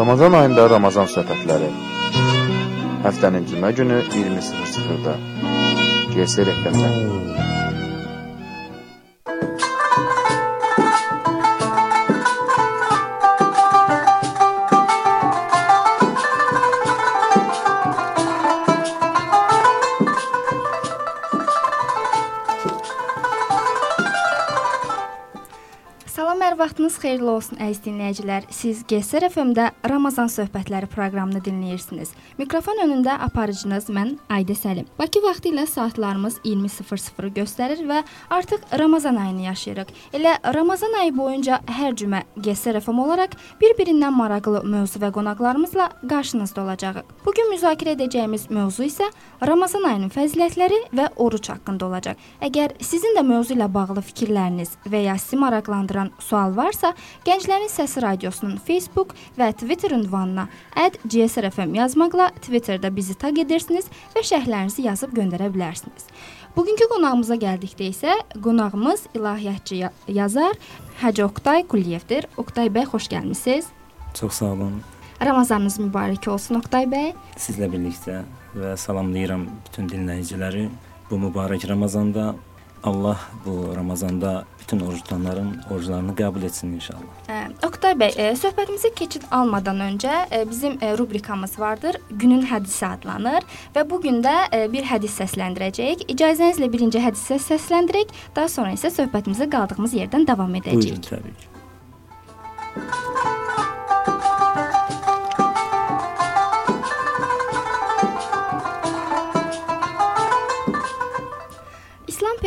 Ramazan ayında Ramazan söhbətləri. Həftənin cümə günü 20:00-da. GS rəhbərlər. Xeyirli olsun əziz dinləyicilər. Siz GSR FM-də Ramazan söhbətləri proqramını dinləyirsiniz. Mikrofon önündə aparıcınız mən Aydə Səlim. Bakı vaxtı ilə saatlarımız 20:00-ı göstərir və artıq Ramazan ayını yaşayırıq. Elə Ramazan ayı boyunca hər cümə GSR FM olaraq bir-birindən maraqlı mövzu və qonaqlarımızla qarşınızda olacağıq. Bu gün müzakirə edəcəyimiz mövzu isə Ramazan ayının fəzilətləri və oruc haqqında olacaq. Əgər sizin də mövzu ilə bağlı fikirləriniz və ya sizi maraqlandıran sual varsa, Gənclərin Səsi Radiosunun Facebook və Twitter ünvanına @gsrfm yazmaqla Twitterdə bizi taq edirsiniz və şərhlərinizi yazıb göndərə bilərsiniz. Bugünkü qonağımıza gəldikdə isə qonağımız ilahiyyatçı yazar Hacı Oqtay Quliyevdir. Oqtay bəy, xoş gəlmisiniz. Çox sağ olun. Ramazanınız mübarək olsun Oqtay bəy. Sizlə birlikdə və salamlayıram bütün dinləyiciləri bu mübarək Ramazanda. Allah bu Ramazanda bütün oruc tutanların oruclarını qəbul etsin inşallah. Ə, Oqtay bəy, ə, söhbətimizə keçid almadan öncə ə, bizim ə, rubrikamız vardır. Günün hədisi adlanır və bu gün də ə, bir hədis səsləndirəcəyik. İcazənizlə birinci hədisi səsləndirək, daha sonra isə söhbətimizə qaldığımız yerdən davam edəcəyik. Buyurun, təbii ki.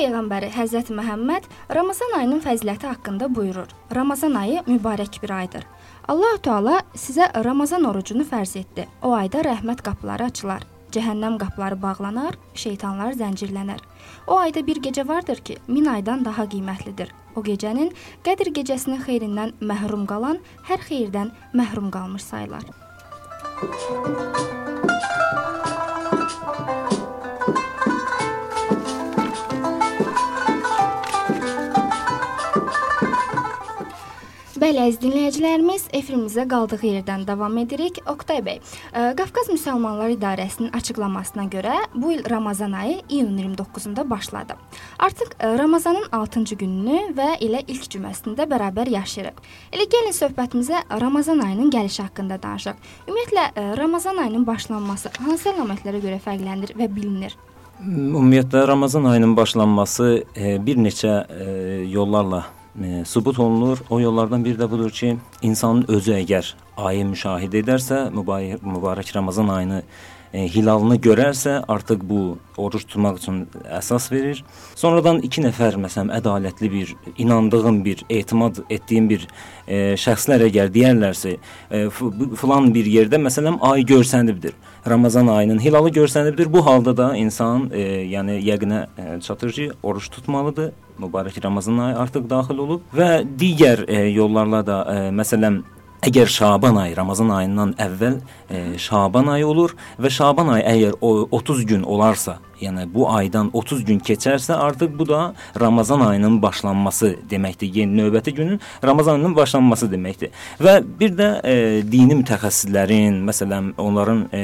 Peyğəmbəri Həzrət Məhəmməd Ramazan ayının fəziləti haqqında buyurur. Ramazan ayı mübarək bir aydır. Allah Teala sizə Ramazan orucunu fərz etdi. O ayda rəhmət qapıları açılar. Cəhənnəm qapıları bağlanar, şeytanlar zəncirlənər. O ayda bir gecə vardır ki, min aydan daha qiymətlidir. O gecənin Qədr gecəsinin xeyrindən məhrum qalan hər xeyirdən məhrum qalmış sayılar. Bəli, əziz dinləyicilərimiz, efirimizə qaldığı yerdən davam edirik. Oqtay bəy, ə, Qafqaz Müsəlmanlar İdarəsinin açıqlamasına görə bu il Ramazan ayı iyunun 29-da başladı. Artıq ə, Ramazanın 6-cı gününü və elə ilk cüməsində bərabər yaşayırıq. Elə gəlin söhbətimizə Ramazan ayının gəlişi haqqında danışaq. Ümumiyyətlə ə, Ramazan ayının başlanması hansı əlamətlərə görə fərqlənir və bilinir? Ümumiyyətlə Ramazan ayının başlanması e, bir neçə e, yollarla e, sübut olunur. O yollardan biri də budur ki, insanın özü əgər ayı müşahidə edərsə, mübarək, mübarək Ramazan ayını e, hilalını görərsə, artıq bu oruç tutmaq üçün əsas verir. Sonradan iki nəfər məsələn ədalətli bir, inandığım bir, etimad etdiyim bir e, şəxslər əgər deyərlərsə, e, filan bir yerdə məsələn ay görsənibdir. Ramazan ayının hilalı görsənibdir. Bu halda da insan e, yəni yəqinə e, çatır ki, oruç tutmalıdır mübarək Ramazan ayı artıq daxil olub və digər e, yollarla da e, məsələn Əgər Şaban ayı Ramazan ayından əvvəl e, Şaban ayı olur və Şaban ayı əgər o 30 gün olarsa, yəni bu aydan 30 gün keçərsə, artıq bu da Ramazan ayının başlanması deməkdir. Yeni növbəti günün Ramazan ayının başlanması deməkdir. Və bir də e, dini mütəxəssislərin, məsələn, onların e,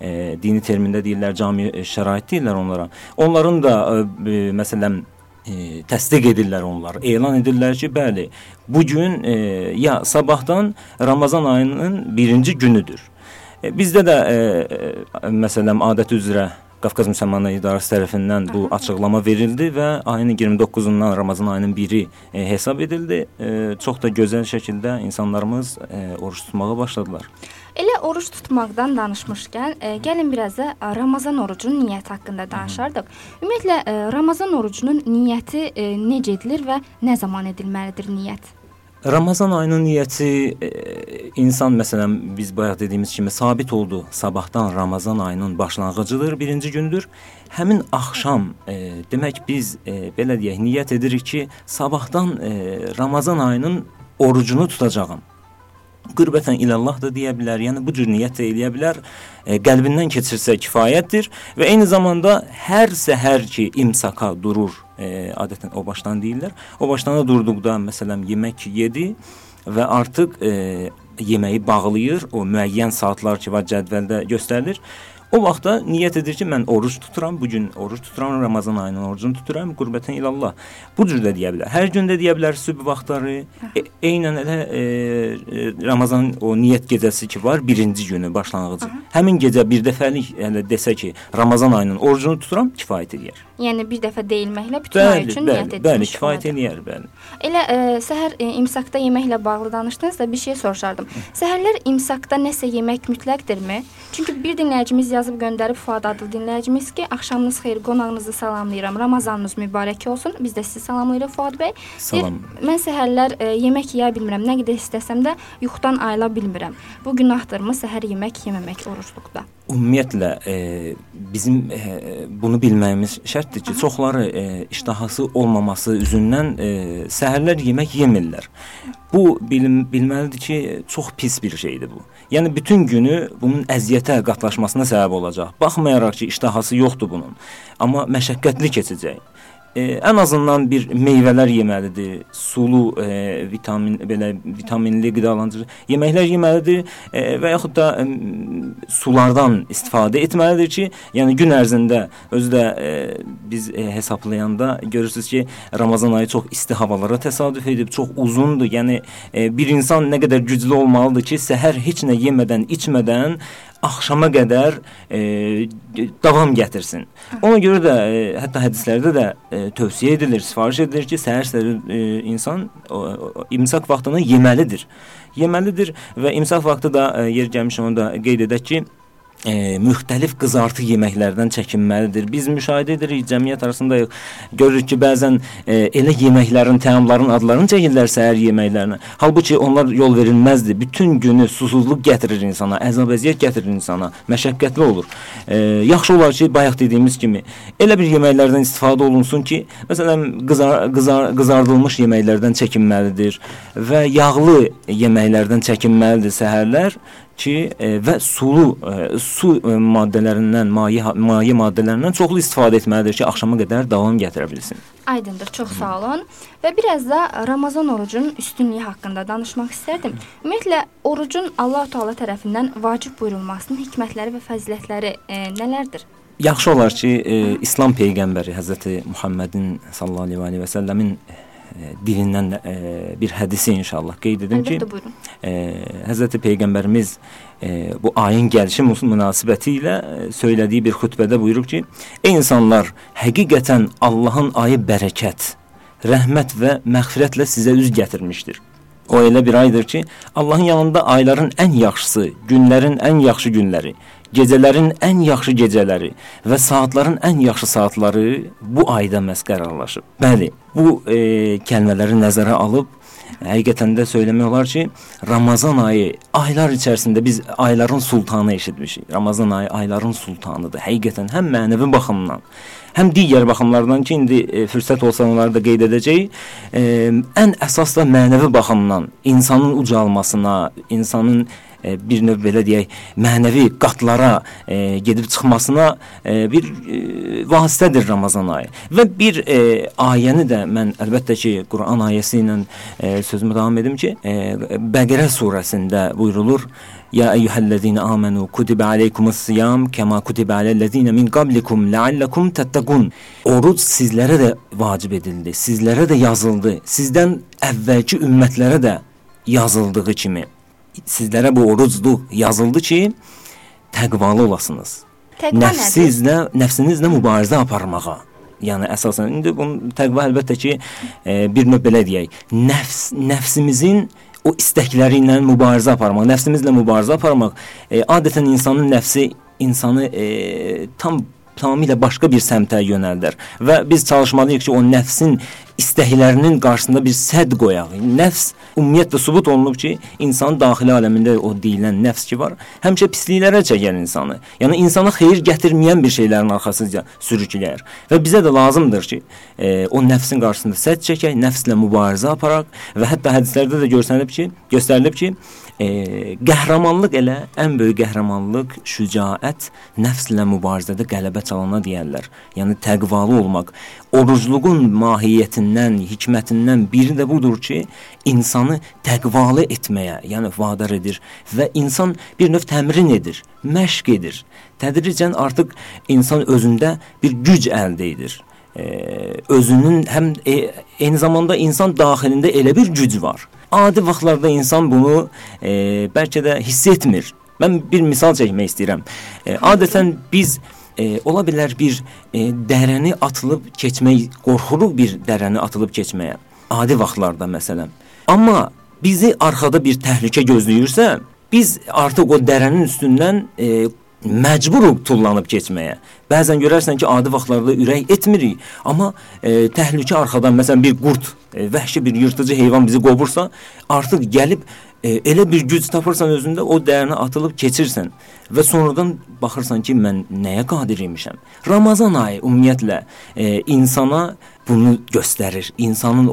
e, dini termində deyirlər, cami şərait deyirlər onlara. Onların da e, məsələn e, təsdiq edirlər onlar. Elan edirlər ki, bəli, bu gün e, ya sabahdan Ramazan ayının birinci günüdür. E, bizdə də e, e, məsələn adət üzrə Qafqaz Müsəlmanlar İdarəsi tərəfindən bu açıqlama verildi və ayının 29-undan Ramazan ayının 1-i e, hesab edildi. E, çox da gözəl şəkildə insanlarımız e, oruç tutmağa başladılar. Elə oruç tutmaqdan danışmışkən, e, gəlin biraz da Ramazan orucunun niyyəti haqqında danışardıq. Ümumiyyətlə e, Ramazan orucunun niyyəti e, necə edilir və nə zaman edilməlidir niyyət? Ramazan ayının niyyəti e, insan məsələn biz bayaq dediyimiz kimi sabit oldu. Sabahdan Ramazan ayının başlanğıcıdır, birinci gündür. Həmin axşam e, demək biz e, belə deyək, niyyət edirik ki, sabahdan e, Ramazan ayının orucunu tutacağam qürbətən ilallah da deyə bilər. Yəni bu cür niyyət eləyə bilər. E, qəlbindən keçirsə kifayətdir və eyni zamanda hər səhər ki imsaka durur, e, adətən o başdan deyirlər. O başdan da durduqda məsələn yemək yedi və artıq e, yeməyi bağlayır, o müəyyən saatlar ki, var cədvəldə göstərilir. O vaxtda niyyət edir ki, mən oruc tuturam, bu gün oruc tuturam, Ramazan ayının orucunu tuturam, qürbətən ilallah. Bu cür də deyə bilər. Hər gün də deyə bilər sübh vaxtları. E, eynən elə e, e, Ramazan o niyyət gecəsi ki var, birinci günü başlanğıcı. Aha. Həmin gecə bir dəfəlik yəni desə ki, Ramazan ayının orucunu tuturam, kifayət edir. Yəni bir dəfə deyilməklə bütün bəli, ay üçün bəli, niyyət etmiş. Bəli, kifayət edir, bəli. Elə e, səhər e, imsakda yeməklə bağlı danışdınız da bir şey soruşardım. Səhərlər imsakda nəsə yemək mütləqdirmi? Çünki bir dinləyicimiz yazıb göndərib Fuad adlı dinləyicimiz ki, axşamınız xeyir, qonağınızı salamlayıram. Ramazanınız mübarək olsun. Biz də sizi salamlayırıq Fuad bəy. Salam. Deyir, mən səhərlər e, yemək yeyə bilmirəm. Nə qədər istəsəm də yuxudan ayıla bilmirəm. Bu günahlarımı səhər yemək yeməmək orucluqda. Ümumiyyətlə e, bizim e, bunu bilməyimiz şərtdir ki, çoxları e, iştahası olmaması üzündən e, səhərlər yemək yemirlər. Bu bilim, bilməlidir ki, çox pis bir şeydir bu. Yəni bütün günü bunun əziyyətə qatlaşmasına səbəb olacaq. Baxmayaraq ki, iştahası yoxdur bunun. Amma məşəqqətli keçəcək e, ən azından bir meyvələr yeməlidir, sulu, e, vitamin belə vitaminli qidalandırıcı yeməklər yeməlidir e, və yaxud da e, sulardan istifadə etməlidir ki, yəni gün ərzində özü də e, biz e, hesablayanda görürsüz ki, Ramazan ayı çox isti havalara təsadüf edib, çox uzundur. Yəni e, bir insan nə qədər güclü olmalıdır ki, səhər heç nə yemədən, içmədən axşama qədər e, davam gətirsin. Ona görə də e, hətta hədislərdə də e, tövsiyə edilir, sifariş edilir ki, səhər-səhər e, insan o, o, imsak vaxtını yeməlidir. Yeməlidir və imsak vaxtı da e, yer gəlmiş onu da qeyd edək ki, e, müxtəlif qızartı yeməklərdən çəkinməlidir. Biz müşahidə edirik cəmiyyət arasında görürük ki, bəzən e, elə yeməklərin, təamların adlarını çəkirlər səhər yeməklərinə. Halbuki onlar yol verilməzdir. Bütün günü susuzluq gətirir insana, əzab-əziyyət gətirir insana, məşəqqətli olur. E, yaxşı olar ki, bayaq dediyimiz kimi elə bir yeməklərdən istifadə olunsun ki, məsələn, qızar, qızar, qızardılmış yeməklərdən çəkinməlidir və yağlı yeməklərdən çəkinməlidir səhərlər ki e, və sulu e, su e, maddələrindən, maye maye maddələrindən çoxlu istifadə etməlidir ki, axşama qədər davam gətirə bilsin. Aydındır, çox sağ olun. Və biraz da Ramazan orucunun üstünlüyü haqqında danışmaq istərdim. Ümumiyyətlə orucun Allah Taala tərəfindən vacib buyurulmasının hikmətləri və fəzilətləri e, nələrdir? Yaxşı olar ki, e, İslam peyğəmbəri Həzrəti Muhammedin sallallahu əleyhi və səlləmin dilindən e, bir hədisi inşallah qeyd edim Əlbəttə, ki, e, Həzrəti Peyğəmbərimiz e, bu ayın gəlişi münasibəti ilə e, söylədiyi bir xutbədə buyurub ki, ey insanlar, həqiqətən Allahın ayı bərəkət, rəhmət və məğfirətlə sizə üz gətirmişdir. O elə bir aydır ki, Allahın yanında ayların ən yaxşısı, günlərin ən yaxşı günləri, gecələrin ən yaxşı gecələri və saatların ən yaxşı saatları bu ayda məhz qərarlaşıb. Bəli, bu e, kəlmələri nəzərə alıb həqiqətən də söyləmək olar ki, Ramazan ayı aylar içərisində biz ayların sultanı eşitmişik. Ramazan ayı ayların sultanıdır. Həqiqətən həm mənəvi baxımdan, həm digər baxımlardan ki, indi e, fürsət olsa onları da qeyd edəcəyik. E, ən əsas da mənəvi baxımdan insanın ucalmasına, insanın e, bir növ belə deyək, mənəvi qatlara e, gedib çıxmasına e, bir e, vasitədir Ramazan ayı. Və bir e, ayəni də mən əlbəttə ki, Quran ayəsi ilə e, sözümü davam edim ki, e, Bəqərə surəsində buyurulur: Ya eyyuhellezine amenu kutibe aleykumus-siyam kema kutibe alellezine min qablikum leallekum tettaqun. Oruc sizlərə də vacib edildi, sizlərə də yazıldı, sizdən əvvəlki ümmətlərə də yazıldığı kimi sizlərə bu orucluq yazıldı ki, təqvalı olasınız. Təqva nəfsinizlə, nəfsinizlə mübarizə aparmağa. Yəni əsasən indi bunu təqva əlbəttə ki, e, bir növ belə deyək, nəfs nəfsimizin o istəkləri ilə mübarizə aparmaq, nəfsimizlə mübarizə aparmaq, e, adətən insanın nəfsi insanı e, tam tamamilə başqa bir səmtə yönəldər və biz çalışmalıyıq ki, o nəfsin istəklərinin qarşısında bir sədd qoyaq. Nəfs ümumiyyətlə sübut olunub ki, insanın daxili aləmində o deyilən nəfs ki var, həmişə pisliklərə çəkər insanı. Yəni insana xeyir gətirməyən bir şeylərin arxasınca sürükləyər. Və bizə də lazımdır ki, e, o nəfsin qarşısında sədd çəkək, nəfslə mübarizə aparaq və hətta hədislərdə də görsənib ki, göstərilib ki, e, qəhrəmanlıq elə ən böyük qəhrəmanlıq, şücaət nəfslə mübarizədə qələbə çalana deyərlər. Yəni təqvalı olmaq, orucluğun mahiyyətini hikmətlərindən, hikmətindən biri də budur ki, insanı təqvalı etməyə, yəni vadar edir və insan bir növ təmrin edir, məşq edir. Tədricən artıq insan özündə bir güc əldə edir. E, özünün həm e, eyni zamanda insan daxilində elə bir güc var. Adi vaxtlarda insan bunu e, bəlkə də hiss etmir. Mən bir misal çəkmək istəyirəm. E, adətən biz e, ola bilər bir e, dərəni atılıb keçmək, qorxuruq bir dərəni atılıb keçməyə. Adi vaxtlarda məsələn. Amma bizi arxada bir təhlükə gözləyirsə, biz artıq o dərənin üstündən e, məcburuq tullanıb keçməyə. Bəzən görərsən ki, adi vaxtlarda ürək etmirik, amma e, təhlükə arxadan, məsələn, bir qurd, e, vəhşi bir yırtıcı heyvan bizi qovursa, artıq gəlib e, elə bir güc tapırsan özündə, o dərəni atılıb keçirsən və sonradan baxırsan ki, mən nəyə qadir imişəm. Ramazan ayı ümumiyyətlə e, insana bunu göstərir. İnsanın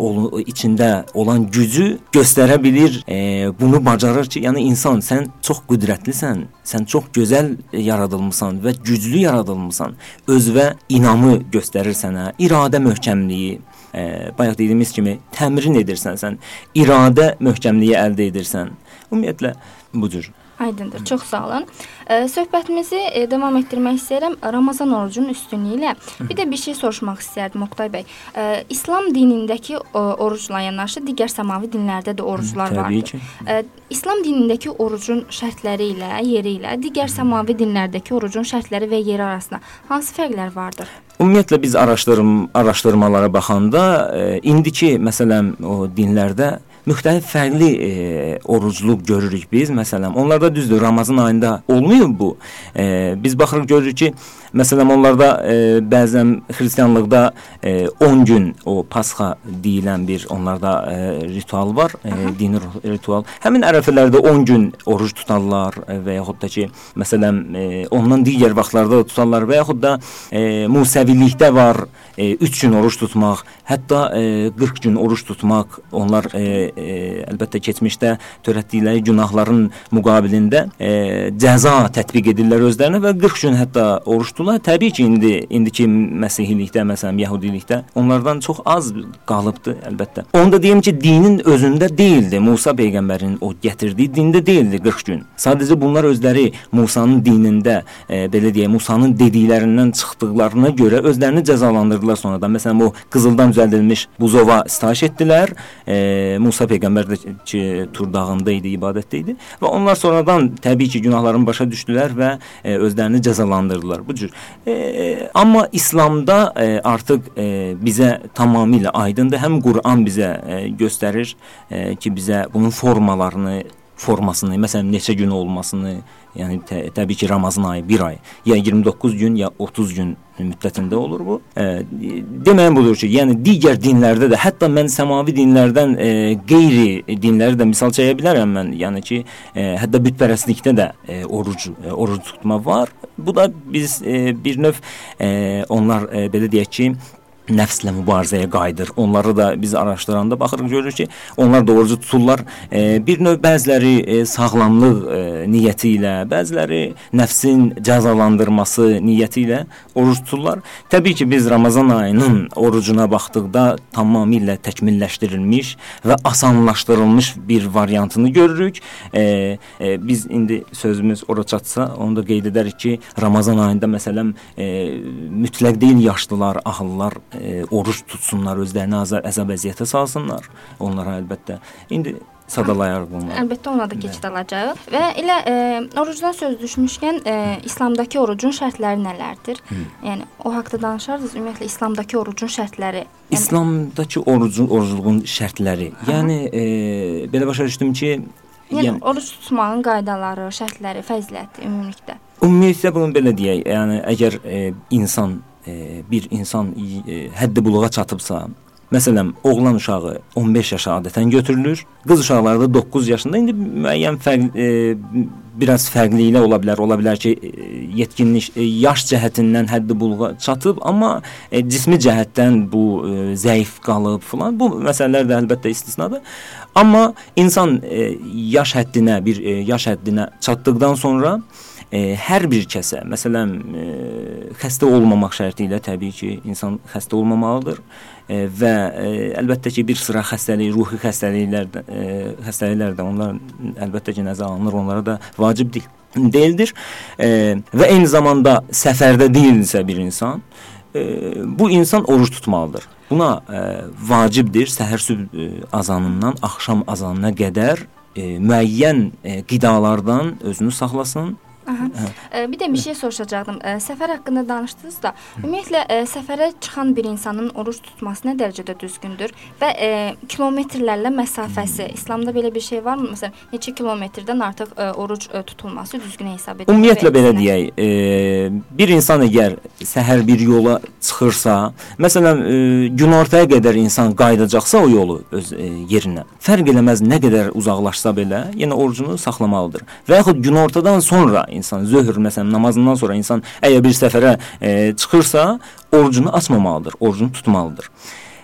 içində olan gücü göstərə bilir. E, bunu bacarır ki, yəni insan sən çox qüdrətlisən, sən çox gözəl yaradılmısan və güclü yaradılmısan. Özünə inamı göstərir sənə, iradə möhkəmliyi, e, bayaq dediyimiz kimi təmrin edirsən sən, iradə möhkəmliyi əldə edirsən. Ümumiyyətlə budur. Aydındır. Çox sağ olun. Söhbətimizi e, davam etdirmək istəyirəm Ramazan orucunun üstünlüyü ilə. Bir də bir şey soruşmaq istərdim Oqtay bəy. İslam dinindəki orucla yanaşı digər səmavi dinlərdə də oruclar vardır. ki. İslam dinindəki orucun şərtləri ilə, yeri ilə digər səmavi dinlərdəki orucun şərtləri və yeri arasında hansı fərqlər vardır? Ümumiyyətlə biz araşdırım araşdırmalara baxanda e, indiki məsələn o dinlərdə müxtəlif fərqli e, orucluq görürük biz. Məsələn, onlarda düzdür, Ramazan ayında olmuyor bu. E, biz baxırıq görürük ki, məsələn, onlarda e, bəzən xristianlıqda e, 10 gün o Pasxa deyilən bir onlarda e, ritual var, e, dini ritual. Həmin ərəfələrdə 10 gün oruc tutarlar e, və yaxud da ki, məsələn, e, ondan digər vaxtlarda da tutarlar və yaxud da e, Musəvilikdə var 3 e, gün oruç tutmaq, hətta e, 40 gün oruç tutmaq, onlar e, e, əlbəttə keçmişdə törətdikləri günahların müqabilində e, cəza tətbiq edirlər özlərinə və 40 gün hətta oruç tuturlar. Təbii ki, indi indiki məsihlikdə, məsələn, yəhudilikdə onlardan çox az qalıbdı, əlbəttə. Onu da deyim ki, dinin özündə deyildi. Musa peyğəmbərin o gətirdiyi dində deyildi 40 gün. Sadəcə bunlar özləri Musanın dinində, e, belə deyək, Musanın dediklərindən çıxdıqlarına görə özlərini cəzalandırdılar sonradan. Məsələn, o qızıldan düzəldilmiş buzova sitayiş etdilər. E, Musa peyğəmbər də ki, Tur dağında idi, ibadətdə idi və onlar sonradan təbii ki, günahlarını başa düşdülər və e, özlərini cəzalandırdılar. Bu cür. E, amma İslamda e, artıq e, bizə tamamilə aydındır. Həm Quran bizə e, göstərir e, ki, bizə bunun formalarını formasını, məsələn, neçə gün olmasını, yəni tə, təbii ki, Ramazan ayı 1 ay, ya 29 gün, ya 30 gün müddətində olur bu. E, deməyim budur ki, yəni digər dinlərdə də, hətta mən səmavi dinlərdən e, qeyri dinləri də misal çəkə bilərəm mən. Yəni ki, e, hətta bütpərəstlikdə də e, oruc e, oruc tutma var. Bu da biz e, bir növ e, onlar e, belə deyək ki, nəfslə mübarizəyə qayıdır. Onları da biz araşdıranda baxırıq görürük ki, onlar da orucu tuturlar. E, bir növ bəziləri e, sağlamlıq e, niyyəti ilə, bəziləri nəfsin cəzalandırması niyyəti ilə oruc tuturlar. Təbii ki, biz Ramazan ayının orucuna baxdıqda tamamilə təkmilləşdirilmiş və asanlaşdırılmış bir variantını görürük. E, e, biz indi sözümüz ora çatsa, onu da qeyd edərik ki, Ramazan ayında məsələn e, mütləq deyil yaşlılar, ahıllar e, oruç tutsunlar, özlərini əzab əziyyətə salsınlar. Onlara əlbəttə indi sadalayarıq bunları. Əlbəttə ona da keçid alacağıq. Və elə e, orucdan söz düşmüşkən e, İslamdakı orucun şərtləri nələrdir? Hı. Yəni o haqqda danışarsınız. Ümumiyyətlə İslamdakı orucun şərtləri. Yəni, İslamdakı orucun orucluğun şərtləri. Aha. Yəni e, belə başa düşdüm ki, yəni, yəni oruc tutmağın qaydaları, şərtləri, fəziləti ümumilikdə. Ümumilikdə bunu belə deyək. Yəni əgər e, insan e, bir insan e, həddi buluğa çatıbsa, məsələn, oğlan uşağı 15 yaşa adətən götürülür. Qız uşaqları da 9 yaşında. İndi müəyyən fərq e, biraz fərqliliklə ola bilər. Ola bilər ki, e, yetkinlik e, yaş cəhətindən həddi buluğa çatıb, amma e, cismi cəhətdən bu e, zəif qalıb filan. Bu məsələlər də əlbəttə istisnadır. Amma insan e, yaş həddinə, bir e, yaş həddinə çatdıqdan sonra e, hər bir kəsə, məsələn, e, xəstə olmamaq şərti ilə təbii ki, insan xəstə olmamalıdır. e, və e, əlbəttə ki, bir sıra xəstəlik, ruhi xəstəliklər də, e, xəstəliklər də onlar əlbəttə ki, nəzərə alınır, onlara da vacib deyil deyildir. E, və eyni zamanda səfərdə deyilsə bir insan, e, bu insan oruç tutmalıdır. Buna e, vacibdir səhər sübh e, azanından axşam azanına qədər e, müəyyən e, qidalardan özünü saxlasın Aha. Bir də bir şey soruşacaqdım. Səfər haqqında danışdınız da, ümumiyyətlə səfərə çıxan bir insanın oruç tutması nə dərəcədə düzgündür və e, kilometrlərlə məsafəsi, İslamda belə bir şey varmı? Məsələn, neçə kilometrdən artıq e, oruc e, tutulması düzgün hesab edilir? Ümumiyyətlə belə deyək, e, bir insan əgər səhər bir yola çıxırsa, məsələn, e, günortaya qədər insan qayıdacaqsa o yolu öz e, yerinə, fərq eləməz nə qədər uzaqlaşsa belə, yenə orucunu saxlamalıdır. Və yaxud günortadan sonra insan zöhr məsələn namazından sonra insan əgər bir səfərə e, çıxırsa, orucunu açmamalıdır, orucunu tutmalıdır.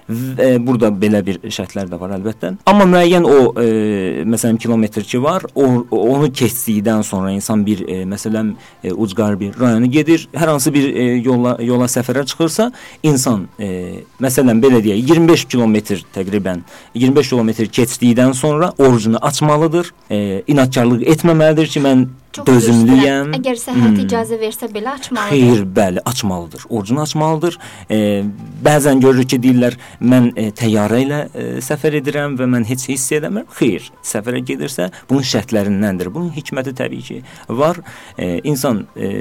Və burada belə bir şərtlər də var əlbəttə. Amma müəyyən o e, məsələn kilometr ki var, o onu keçdikdən sonra insan bir e, məsələn e, ucqar bir rayona gedir, hər hansı bir e, yola yola səfərə çıxırsa, insan e, məsələn belə deyək 25 kilometr təqribən 25 kilometr keçdikdən sonra orucunu açmalıdır. E, inadkarlıq etməməlidir ki, mən Çox dözümlüyəm. Əgər səhhət hmm. icazə versə belə açmalıdır. Xeyr, bəli, açmalıdır. Orucunu açmalıdır. E, bəzən görürük ki, deyirlər, mən e, təyyarə ilə e, səfər edirəm və mən heç hiss edəmirəm. Xeyr, səfərə gedirsə, bunun şərtlərindəndir. Bunun hikməti təbii ki, var. E, insan e,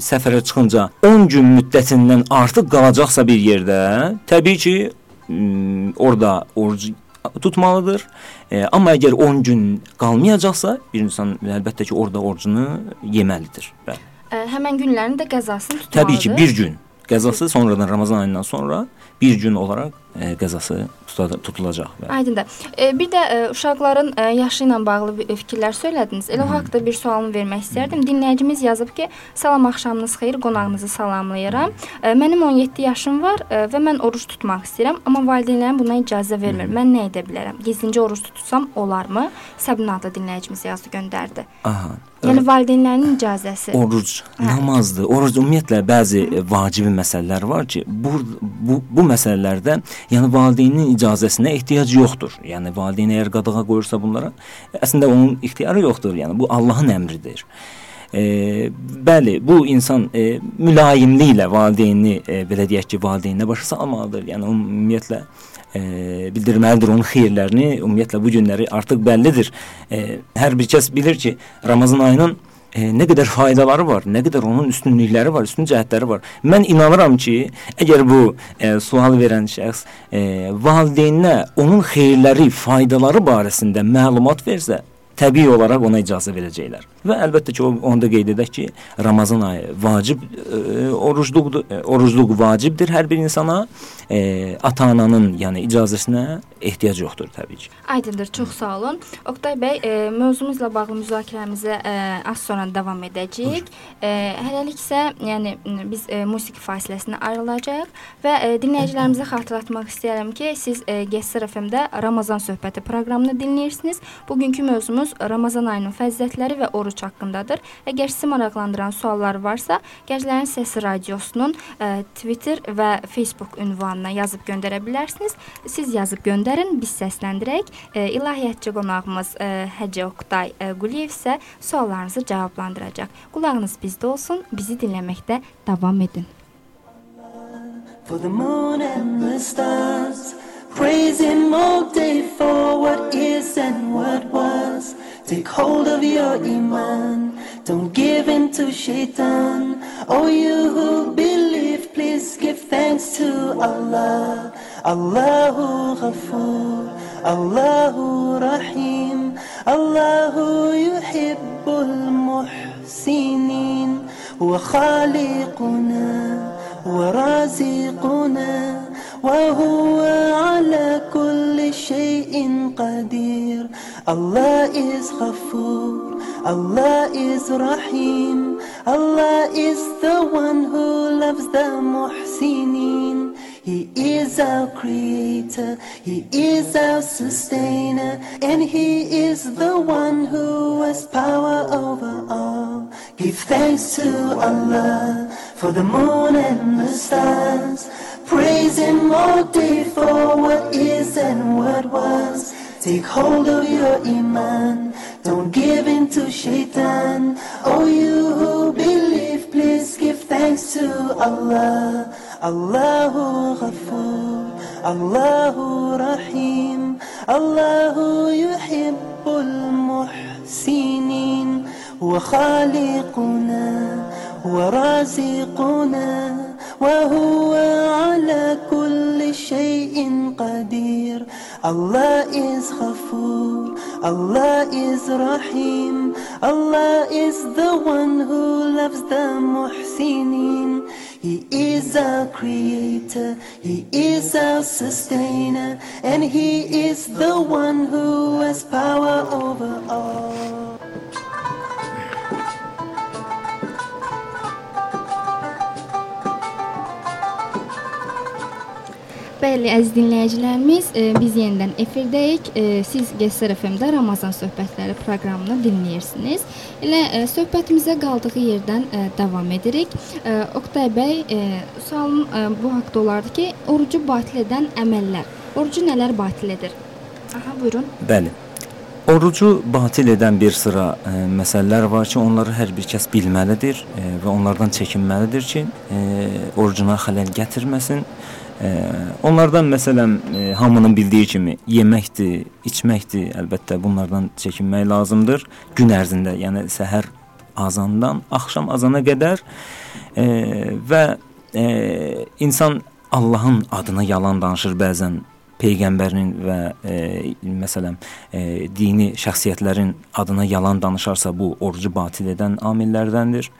səfərə çıxınca 10 gün müddətindən artıq qalacaqsa bir yerdə, təbii ki, orada oruc tutmalıdır. E, amma əgər 10 gün qalmayacaqsa, bir insan əlbəttə ki, orada orucunu yeməlidir. Bəli. E, həmin günlərin də qəzasını tutmalıdır. Təbii ki, bir gün qəzası sonradan Ramazan ayından sonra bir gün olaraq qəzası tutulacaq. Aydındır. E, bir də e, uşaqların e, yaşı ilə bağlı fikirlər söylədiniz. Elə o haqqda bir sualımı vermək istərdim. Dinləyicimiz yazıb ki, salam axşamınız xeyir, qonağınızı salamlayıram. E, mənim 17 yaşım var e, və mən oruç tutmaq istəyirəm, amma valideynlərim buna icazə vermir. Hı. Mən nə edə bilərəm? Gizlincə oruç tutsam olarmı? Səbin adlı dinləyicimiz yazdı, göndərdi. Aha. Yəni valideynlərin icazəsi. Oruc, hə. namazdır. Oruc ümumiyyətlə bəzi Hı. vacibi məsələlər var ki, bu bu bu məsələlərdə yəni valideynin icazəsinə ehtiyac yoxdur. Yəni valideyn əgər qadağa qoyursa bunlara, əslində onun ixtiyarı yoxdur. Yəni bu Allahın əmridir. E, bəli, bu insan e, mülayimliklə valideyni e, belə deyək ki, valideyninə başa salmalıdır. Yəni ümumiyyətlə e, bildirməlidir onun xeyirlərini. Ümumiyyətlə bu günləri artıq bəllidir. E, hər bir kəs bilir ki, Ramazan ayının e, nə qədər faydaları var, nə qədər onun üstünlükləri var, üstün cəhətləri var. Mən inanıram ki, əgər bu e, sual verən şəxs e, valideyninə onun xeyirləri, faydaları barəsində məlumat versə, təbii olaraq ona icazə verəcəklər. Və əlbəttə ki, onda qeyd edək ki, Ramazan ayı vacib e, orucluqdur. E, orucluq vacibdir hər bir insana. E, ata-ananın, yəni icazəsinə ehtiyac yoxdur təbii ki. Aydındır, çox sağ olun. Oqtay bəy, e, mövzumuzla bağlı müzakirəmizə e, az sonra davam edəcəyik. E, hələlik isə, yəni biz e, musiqi fasiləsinə ayrılacağıq və e, dinləyicilərimizə xatırlatmaq istəyirəm ki, siz e, GSR FM-də Ramazan söhbəti proqramını dinləyirsiniz. Bugünkü mövzumuz Ramazan ayının fəzilətləri və oruc haqqındadır. Əgər sizi maraqlandıran suallar varsa, Gənclərin Səsi radiosunun ə, e, Twitter və Facebook ünvanına yazıb göndərə bilərsiniz. Siz yazıb göndərin, biz səsləndirək. Ə, e, ilahiyyatçı qonağımız ə, e, Həcə Oqtay ə, Quliyev isə suallarınızı cavablandıracaq. Qulağınız bizdə olsun, bizi dinləməkdə davam edin. For the moon and the stars Praise him all day for what is and what was Take hold of your iman. Don't give in to shaitan. Oh, you who believe, please give thanks to Allah. Allahu Ghafoor, Allahu Rahim, Allahu yuhibbul muhsinin. هو خالقنا ورازقنا وهو على كل شيء قدير Allah is Ghafoor, Allah is Rahim, Allah is the one who loves the Muhsinin. He is our creator, He is our sustainer, and He is the one who has power over all. Give thanks to Allah for the moon and the stars praising all day for what is and what was. Take hold of your iman, don't give in to shaitan. Oh, you who believe, please give thanks to Allah. Allahu Ghafoor, Allahu Rahim, Allahu yuhibbul muhsinin. هو خالقنا هو رازقنا وهو Allah is Ghafoor, Allah is Rahim, Allah is the one who loves the Muhsinin. He is our creator, He is our sustainer, and He is the one who has power over all. Bəli, əziz dinləyicilərimiz, e, biz yenidən efirdəyik. E, siz GSR FM-də Ramazan söhbətləri proqramını dinləyirsiniz. Elə e, söhbətimizə qaldığı yerdən davam edirik. Oqtay bəy, sualım bu haqqda olardı ki, orucu batil edən əməllər. Orucu nələr batil edir? Aha, buyurun. Bəli. Orucu batil edən bir sıra e, məsələlər var ki, onları hər bir kəs bilməlidir e, və onlardan çəkinməlidir ki, e, orucuna xələl gətirməsin. E, onlardan məsələn e, hamının bildiyi kimi yeməkdir, içməkdir, əlbəttə bunlardan çəkinmək lazımdır. Gün ərzində, yəni səhər azandan axşam azana qədər. E, və e, insan Allahın adına yalan danışır bəzən. Peyğəmbərinin və e, məsələn e, dini şəxsiyyətlərin adına yalan danışarsa bu orucu batil edən amillərdəndir.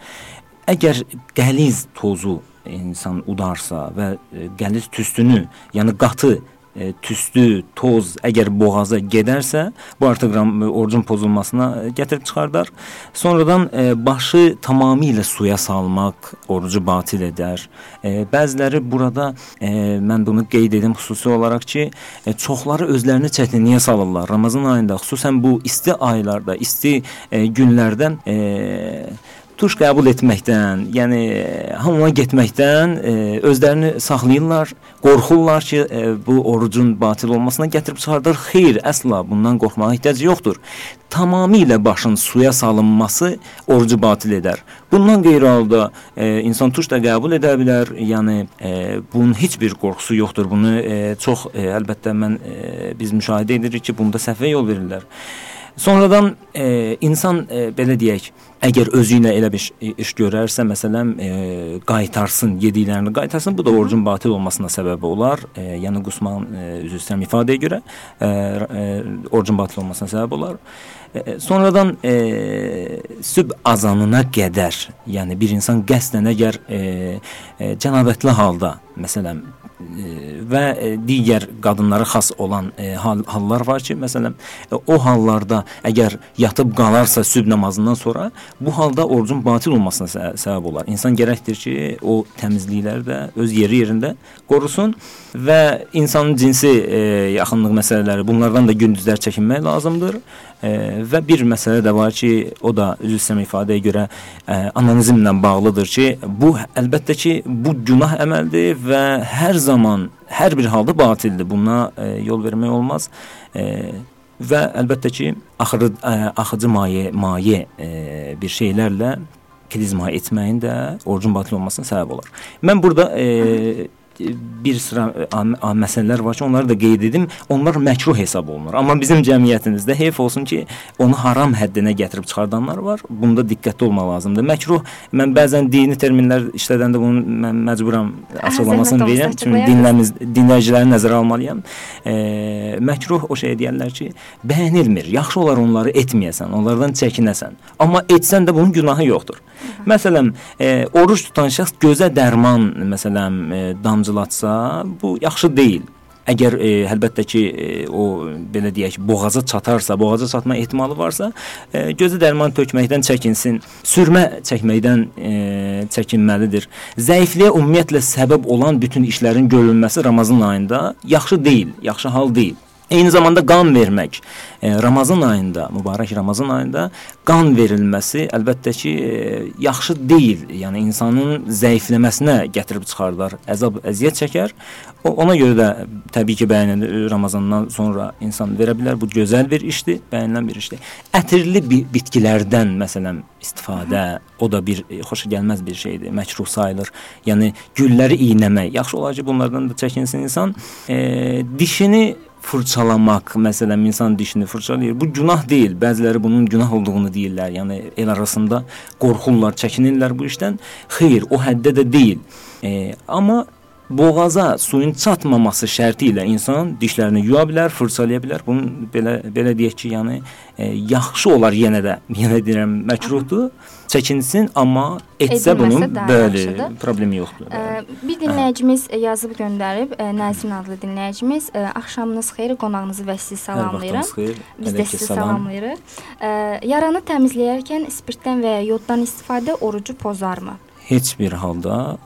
Əgər qəliz tozu insan udarsa və e, qəliz tüstünü, yəni qatı e, tüstü, toz əgər boğaza gedərsə, bu artıq orucun pozulmasına e, gətirib çıxardar. Sonradan e, başı tamamilə suya salmaq orucu batil edər. E, bəziləri burada e, mən bunu qeyd edim xüsusi olaraq ki, e, çoxları özlərini çətinliyə salırlar. Ramazan ayında, xüsusən bu isti aylarda, isti e, günlərdə e, tuş qəbul etməkdən, yəni hamama getməkdən e, özlərini saxlayırlar, qorxurlar ki, e, bu orucun batil olmasına gətirib çıxardır. Xeyr, əsla bundan qorxmağa ehtiyac yoxdur. Tamamilə başın suya salınması orucu batil edər. Bundan qeyri halda e, insan tuş da qəbul edə bilər. Yəni e, bunun heç bir qorxusu yoxdur. Bunu e, çox e, əlbəttə mən e, biz müşahidə edirik ki, bunda səhvə yol verirlər. Sonradan e, insan e, belə deyək, əgər özü ilə elə bir iş görərsə, məsələn, e, qaytarsın, yediklərini qaytarsın, bu da orucun batil olmasına səbəb olar. E, yəni qusman e, üzr istəyirəm ifadəyə görə e, e, orucun batil olmasına səbəb olar. E, sonradan e, sübh azanına qədər, yəni bir insan qəsdən əgər e, e, cənabətli halda, məsələn, və e, digər qadınlara xas olan e, hal, hallar var ki, məsələn, e, o hallarda əgər yatıb qalarsa sübh namazından sonra, bu halda orucun batil olmasına sə səbəb olar. İnsan gərəkdir ki, o təmizlikləri də öz yeri yerində qorusun və insanın cinsi e, yaxınlıq məsələləri bunlardan da gündüzlər çəkinmək lazımdır. E, və bir məsələ də var ki, o da üzr istəmə ifadəyə görə e, analizmlə bağlıdır ki, bu əlbəttə ki, bu günah əməldir və hər zaman, hər bir halda batildir. Buna e, yol vermək olmaz. E, və əlbəttə ki, axırı ə, axıcı maye maye ə, bir şeylərlə klizma etməyin də orucun batil olmasına səbəb olar. Mən burada ə, bir sıra e, məsələlər var ki, onları da qeyd edim. Onlar məkruh hesab olunur. Amma bizim cəmiyyətimizdə heyf olsun ki, onu haram həddinə gətirib çıxardanlar var. Bunda diqqətli olmaq lazımdır. Məkruh mən bəzən dini terminlər işlədəndə bunu mən məcburam açıqlamasını verirəm. Çünki dinləmiz dinləyiciləri nəzərə almalıyam. E, məkruh o şey deyirlər ki, bəyənilmir. Yaxşı olar onları etməyəsən, onlardan çəkinəsən. Amma etsən də bunun günahı yoxdur. Məsələn, e, oruç tutan şəxs gözə dərman, məsələn, e, damcılatsa, bu yaxşı deyil. Əgər e, əlbəttə ki, e, o belə deyək, boğaza çatarsa, boğaza çatma ehtimalı varsa, e, gözə dərman tökməkdən çəkinsin, sürmə çəkməkdən e, çəkinməlidir. Zəifliyə ümumiyyətlə səbəb olan bütün işlərin görülməsi Ramazan ayında yaxşı deyil, yaxşı hal deyil. Eyni zamanda qan vermək. E, Ramazan ayında, mübarək Ramazan ayında qan verilməsi əlbəttə ki, e, yaxşı deyil. Yəni insanın zəifləməsinə gətirib çıxardar, əzab, əziyyət çəkər. O, ona görə də təbii ki, bəyənilən Ramazandan sonra insan verə bilər. Bu gözəl bir işdir, bəyənilən bir işdir. Ətirli bi bitkilərdən məsələn istifadə, o da bir e, xoşa gəlməz bir şeydir, məkruh sayılır. Yəni gülləri iynəmək. Yaxşı olar ki, bunlardan da çəkinsin insan. E, dişini fırçalamaq, məsələn, insan dişini fırçalayır. Bu günah deyil. Bəziləri bunun günah olduğunu deyirlər. Yəni el arasında qorxurlar, çəkinirlər bu işdən. Xeyr, o həddə də deyil. E, amma boğaza suyun çatmaması şərti ilə insan dişlərini yuya bilər, fırçalaya bilər. Bunun belə belə deyək ki, yəni e, yaxşı olar yenə də, yenə deyirəm, məkruhdur. Çəkinsin, amma etsə bunun bəli, yaxşıdır. problemi yoxdur. Ə, Bəli. bir dinləyicimiz ə, yazıb göndərib, ə, Nəzrin adlı dinləyicimiz, ə, axşamınız xeyir, qonağınızı və sizi salamlayıram. xeyir. Biz də sizi salam. salamlayırıq. Ə, yaranı təmizləyərkən spirtdən və ya yoddan istifadə orucu pozarmı? Heç bir halda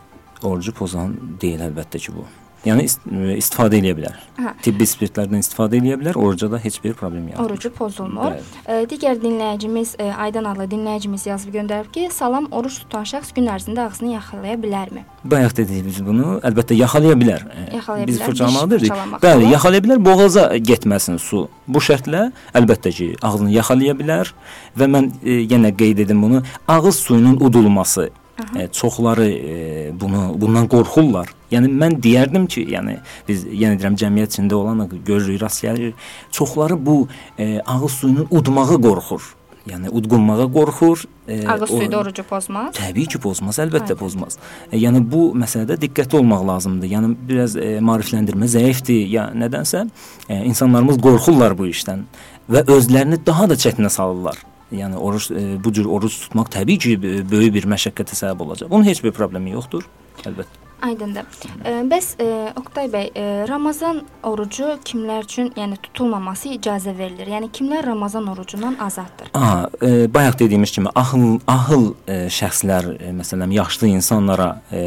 orucu pozan deyil əlbəttə ki bu. Yəni ist istifadə edə bilər. Hə. Tibbi spirtlərdən istifadə edə bilər. Oruca da heç bir problem yoxdur. Orucu pozulmur. Bəli. Ə, digər dinləyicimiz ə, Aydan adlı dinləyicimiz yazıb göndərib ki, salam oruç tutan şəxs gün ərzində ağzını yaxalaya bilərmi? Bayaq dedik biz bunu. Əlbəttə yaxalaya bilər. E, Yaxalaya biz fırçalamaq dedik. Bəli, yaxalaya bilər. Boğaza getməsin su. Bu şərtlə əlbəttə ki, ağzını yaxalaya bilər və mən e, yenə qeyd edim bunu. Ağız suyunun udulması E, çoxları e, bunu bundan qorxurlar. Yəni mən deyərdim ki, yəni biz yenə deyirəm cəmiyyət içində olan görürük, rast gəlirik. Çoxları bu e, ağız suyunun udmağı qorxur. Yəni udqunmağa qorxur. E, Ağız suyu da orucu pozmaz. Təbii ki, pozmaz, əlbəttə Aydın. pozmaz. E, yəni bu məsələdə diqqətli olmaq lazımdır. Yəni biraz e, maarifləndirmə zəifdir ya nədənsə e, insanlarımız qorxurlar bu işdən və özlərini daha da çətinə salırlar. Yəni oruç e, bu cür oruç tutmaq təbii ki, e, böyük bir məşəqqətə səbəb olacaq. Bunun heç bir problemi yoxdur, əlbəttə. Aydındır. Ə, bəs ə, Oqtay bəy, ə, Ramazan orucu kimlər üçün, yəni tutulmaması icazə verilir? Yəni kimlər Ramazan orucundan azaddır? Aha, e, bayaq dediyimiz kimi ahıl ahıl e, şəxslər, e, məsələn, yaşlı insanlara e,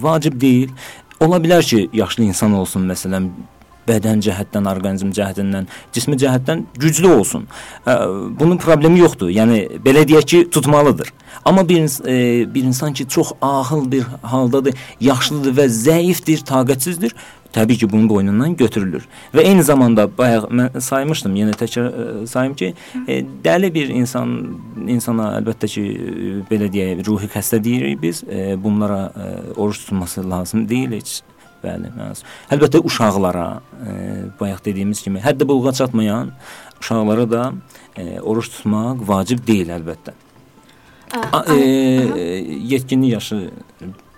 vacib deyil. Ola bilər ki, yaşlı insan olsun, məsələn, bədən cəhətdən, orqanizm cəhətindən, cismi cəhətdən güclü olsun. Bunun problemi yoxdur. Yəni belə deyək ki, tutmalıdır. Amma bir e, bir insan ki, çox ahıl bir haldadır, yaşlıdır və zəifdir, taqətsizdir, təbii ki, bunun boynundan götürülür. Və eyni zamanda bayaq mən saymışdım, yenə təkrar e, sayım ki, e, dəli bir insan insana əlbəttə ki, e, belə deyək, ruhi xəstə deyirik biz. E, bunlara e, oruç tutması lazım deyil heç. Bəli, məs. Əlbəttə uşaqlara, e, bayaq dediyimiz kimi, həddə buluğa çatmayan uşaqlara da e, oruç tutmaq vacib deyil əlbəttə. A, e, yetkinlik yaşı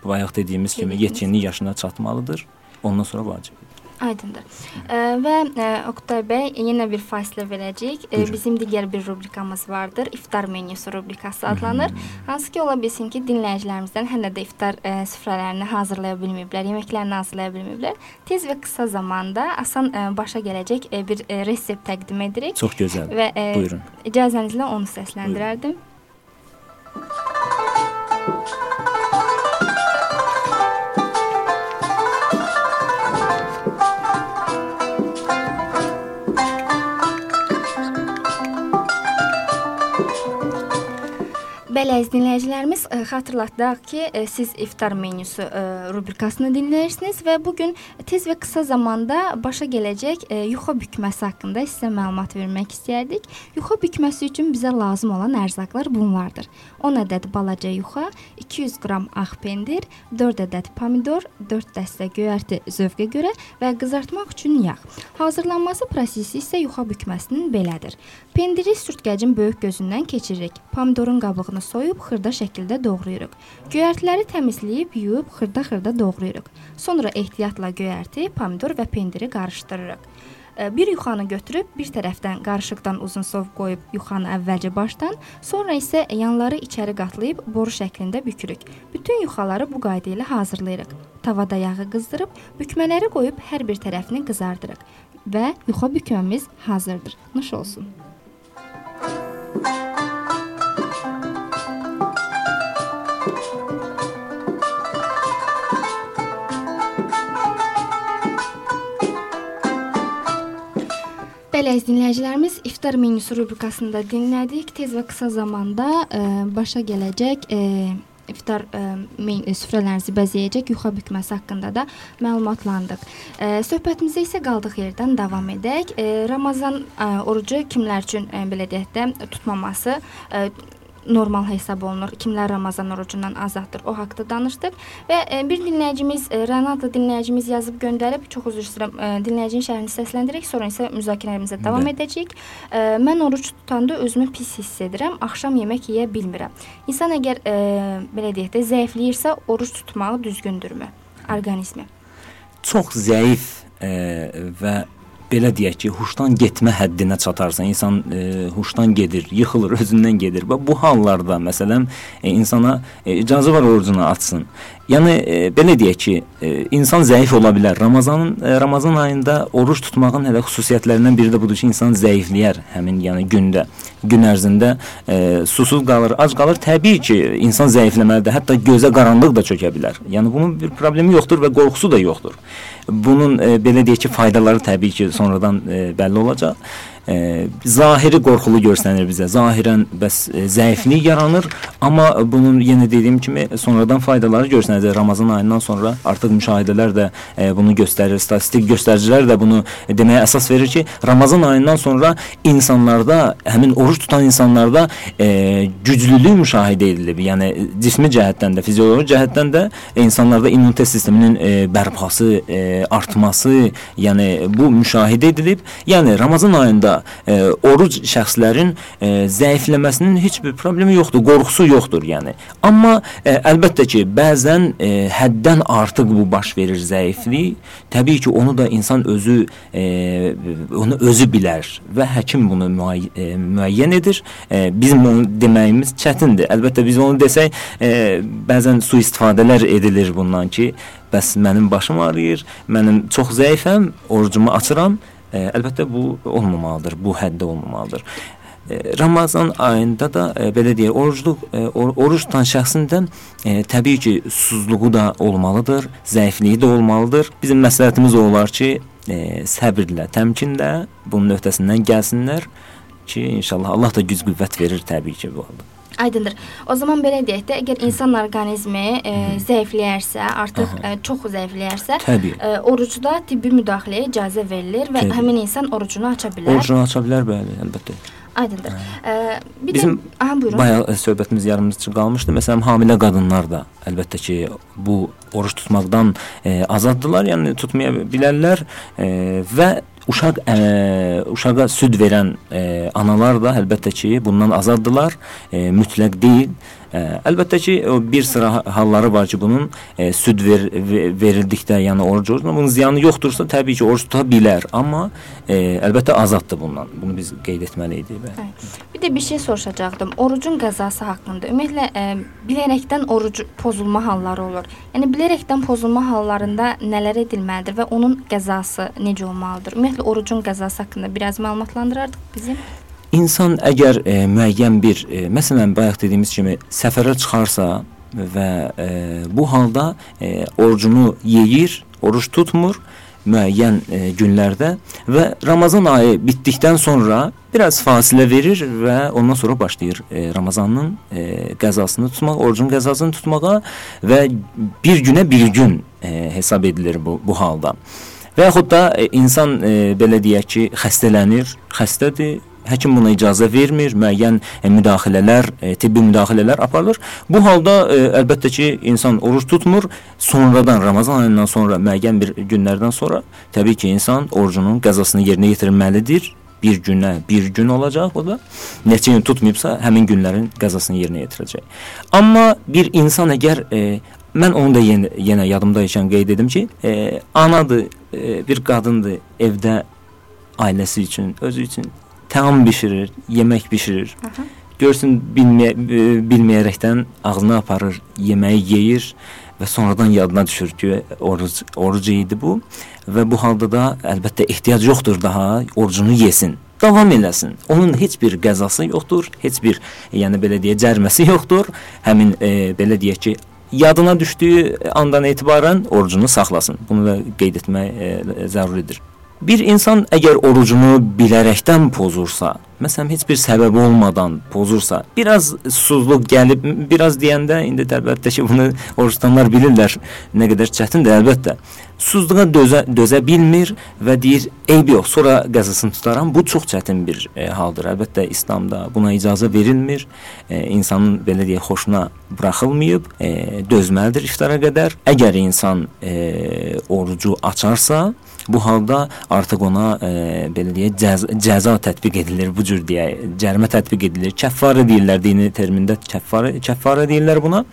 bayaq dediyimiz kimi yetkinlik yaşına çatmalıdır. Ondan sonra vacib. Aydındır. Ə, və ə, Oqtay bəy, yenə bir fasilə verəcəyik. Ə, Buyurun. bizim digər bir rubrikamız vardır. İftar menyusu rubrikası adlanır. Hansı ki, ola bilsin ki, dinləyicilərimizdən hələ də iftar ə, süfrələrini hazırlaya bilməyiblər, yeməklərini hazırlaya bilməyiblər. Tez və qısa zamanda asan ə, başa gələcək ə, bir ə, resept təqdim edirik. Çox gözəl. Və ə, Buyurun. icazənizlə onu səsləndirərdim. Bəli, əziz dinləyicilərimiz, ə, xatırlatdaq ki, ə, siz iftar menyusu ə, rubrikasını dinləyirsiniz və bu gün tez və qısa zamanda başa gələcək ə, yuxa bükməsi haqqında sizə məlumat vermək istəyərdik. Yuxa bükməsi üçün bizə lazım olan ərzaqlar bunlardır. 10 ədəd balaca yuxa, 200 qram ağ pendir, 4 ədəd pomidor, 4 dəstə göyərti zövqə görə və qızartmaq üçün yağ. Hazırlanması prosesi isə yuxa bükməsinin belədir. Pendiri sürtgəcin böyük gözündən keçiririk. Pomidorun qabığını soyub xırda şəkildə doğrayırıq. Göyərtiləri təmizləyib yuyub xırda-xırda doğrayırıq. Sonra ehtiyatla göyərti, pomidor və pendiri qarışdırırıq. E, Bir yuxanı götürüb bir tərəfdən qarışıqdan uzun sov qoyub yuxanı əvvəlcə başdan, sonra isə yanları içəri qatlayıb boru şəklində bükürük. Bütün yuxaları bu qayda ilə hazırlayırıq. Tavada yağı qızdırıb bükmələri qoyub hər bir tərəfini qızardırıq və yuxa bükməmiz hazırdır. Nuş olsun. Belə əziz dinləyicilərimiz, iftar menüsü rubrikasında dinlədik. Tez və qısa zamanda ə, başa gələcək ə, iftar ə, men süfrələrinizi bəzəyəcək yuxa bükməsi haqqında da məlumatlandıq. Ə, söhbətimizə isə qaldıq yerdən davam edək. Ə, Ramazan ə, orucu kimlər üçün ə, belə deyək də tutmaması ə, normal hesab olunur. Kimlər Ramazan orucundan azaddır, o haqqda danışdıq və e, bir dinləyicimiz e, Rənat dinləyicimiz yazıb göndərib, çox üzr istəyirəm, e, dinləyicinin şərhini səsləndirək, sonra isə müzakirələrimizə davam Bəli. edəcəyik. Mən oruc tutanda özümü pis hiss edirəm, axşam yemək yeyə bilmirəm. İnsan əgər belə deyək də zəifləyirsə, oruc tutmağı düzgündürmü? Orqanizmi. Çox zəif e, və belə deyək ki, huşdan getmə həddinə çatarsa, insan e, huşdan gedir, yıxılır, özündən gedir və bu hallarda məsələn e, insana e, var orucunu açsın. Yəni e, belə deyək ki, e, insan zəif ola bilər. Ramazanın e, Ramazan ayında oruc tutmağın hələ xüsusiyyətlərindən biri də budur ki, insan zəifləyər həmin yəni gündə, gün ərzində e, susuz qalır, ac qalır. Təbii ki, insan zəifləməlidir. Hətta gözə qaranlıq da çökə bilər. Yəni bunun bir problemi yoxdur və qorxusu da yoxdur. Bunun e, belə deyək ki, faydaları təbii ki, sonradan e, bəlli olacaq. E, zahiri qorxulu görsənir bizə. Zahirən bəs e, zəiflik yaranır, amma bunun yenə dediyim kimi sonradan faydaları görsənəcək. Ramazan ayından sonra artıq müşahidələr də e, bunu göstərir, statistik göstəricilər də bunu deməyə əsas verir ki, Ramazan ayından sonra insanlarda, həmin oruç tutan insanlarda e, güclülük müşahidə edilib. Yəni cismi cəhətdən də, fizioloji cəhətdən də e, insanlarda immunitet sisteminin e, bərpası, e, artması, yəni bu müşahidə edilib. Yəni Ramazan ayında e, oruc şəxslərin e, zəifləməsinin heç bir problemi yoxdur, qorxusu yoxdur, yəni. Amma e, əlbəttə ki, bəzən e, həddən artıq bu baş verir zəiflik. Təbii ki, onu da insan özü e, onu özü bilər və həkim bunu müay e, müəyyən edir. E, bizim onu deməyimiz çətindir. Əlbəttə biz onu desək, e, bəzən sui-istifadələr edilir bundan ki, bəs mənim başım ağrıyır, mənim çox zəifəm, orucumu açıram. E, əlbəttə bu olmamalıdır, bu həddə olmamalıdır. E, Ramazan ayında da e, belə deyək, orucluq e, or oruc tutan şəxsin də e, təbii ki, susuzluğu da olmalıdır, zəifliyi də olmalıdır. Bizim məsləhətimiz olar ki, e, səbirlə, təmkinlə bunun öhdəsindən gəlsinlər ki, inşallah Allah da güc qüvvət verir təbii ki bu halda. Aydındır. O zaman belə deyək də, əgər insan orqanizmi e, zəifləyərsə, artıq e, çox zəifləyərsə, Təbii. e, orucda tibbi müdaxiləyə icazə verilir və Təbii. həmin insan orucunu aça bilər. Orucunu aça bilər bəli, əlbəttə. Aydındır. E, bir Bizim də aha buyurun. Bayaq e, söhbətimiz yarımçı qalmışdı. Məsələn, hamilə qadınlar da əlbəttə ki, bu oruc tutmaqdan e, azaddılar, yəni tutmaya bilərlər e, və uşaq ə, uşağa süd verən ə, analar da əlbəttə ki, bundan azaddılar. E, mütləq deyil. Ə, əlbəttə ki, bir sıra ha- halları var ki, bunun e, süd ver, ve- verildikdə, yəni oruc orucuna bunun ziyanı yoxdursa, təbii ki, oruc tuta bilər, amma e, əlbəttə azaddır bundan. Bunu biz qeyd etməliydik. Bəli. Bir də bir şey soruşacaqdım. Orucun qəzası haqqında. Ümumiyyətlə e, bilərəkdən oruc pozulma halları olur. Yəni bilərəkdən pozulma hallarında nələr edilməlidir və onun qəzası necə olmalıdır? Ümumiyyətlə orucun qəzası haqqında biraz məlumatlandırardıq bizim. İnsan əgər e, müəyyən bir, e, məsələn, bayaq dediyimiz kimi səfərə çıxarsa və e, bu halda e, orucunu yeyir, oruç tutmur müəyyən e, günlərdə və Ramazan ayı bitdikdən sonra biraz fasilə verir və ondan sonra başlayır e, Ramazanın e, qəzasını tutmaq, orucun qəzasını tutmağa və bir günə bir gün e, hesab edilir bu bu halda. Və yaxud da e, insan e, belə deyək ki, xəstələnir, xəstədir, həkim buna icazə vermir, müəyyən e, müdaxilələr, e, tibbi müdaxilələr aparılır. Bu halda e, əlbəttə ki, insan oruç tutmur, sonradan Ramazan ayından sonra müəyyən bir günlərdən sonra təbii ki, insan orucunun qəzasını yerinə yetirməlidir. Bir günə bir gün olacaq o da. Neçə gün tutmayıbsa, həmin günlərin qəzasını yerinə yetirəcək. Amma bir insan əgər e, mən onu da yenə, yenə yadımda ikən qeyd edim ki, e, anadır, e, bir qadındır evdə ailəsi üçün, özü üçün təam bişirir, yemək bişirir. Aha. Görsün bilməyə, e, bilməyərəkdən ağzına aparır, yeməyi yeyir və sonradan yadına düşür ki, oruc oruc idi bu və bu halda da əlbəttə ehtiyac yoxdur daha orucunu yesin. Davam eləsin. Onun heç bir qəzası yoxdur, heç bir yəni belə deyə cəriməsi yoxdur. Həmin e, belə deyək ki, yadına düşdüyü andan etibarən orucunu saxlasın. Bunu da qeyd etmək e, zəruridir. Bir insan əgər orucunu bilərəkdən pozursa, məsələn heç bir səbəb olmadan pozursa, biraz susuzluq gəlib, biraz deyəndə indi əlbəttə ki, bunu oruc tutanlar bilirlər nə qədər çətindir əlbəttə. Susuzluğa dözə dözə bilmir və deyir, eyb yox, sonra qəzasını tutaram. Bu çox çətin bir e, haldır. Əlbəttə İslamda buna icazə verilmir. E, insanın belə deyək xoşuna buraxılmayıb, e, dözməlidir iftara qədər. Əgər insan e, orucu açarsa, Bu halda artıq ona e, belə deyək cəza, cəza tətbiq edilir. Bu cür deyək, cərimə tətbiq edilir. Kəffarə deyirlər dini termində kəffarə kəffarə deyirlər buna.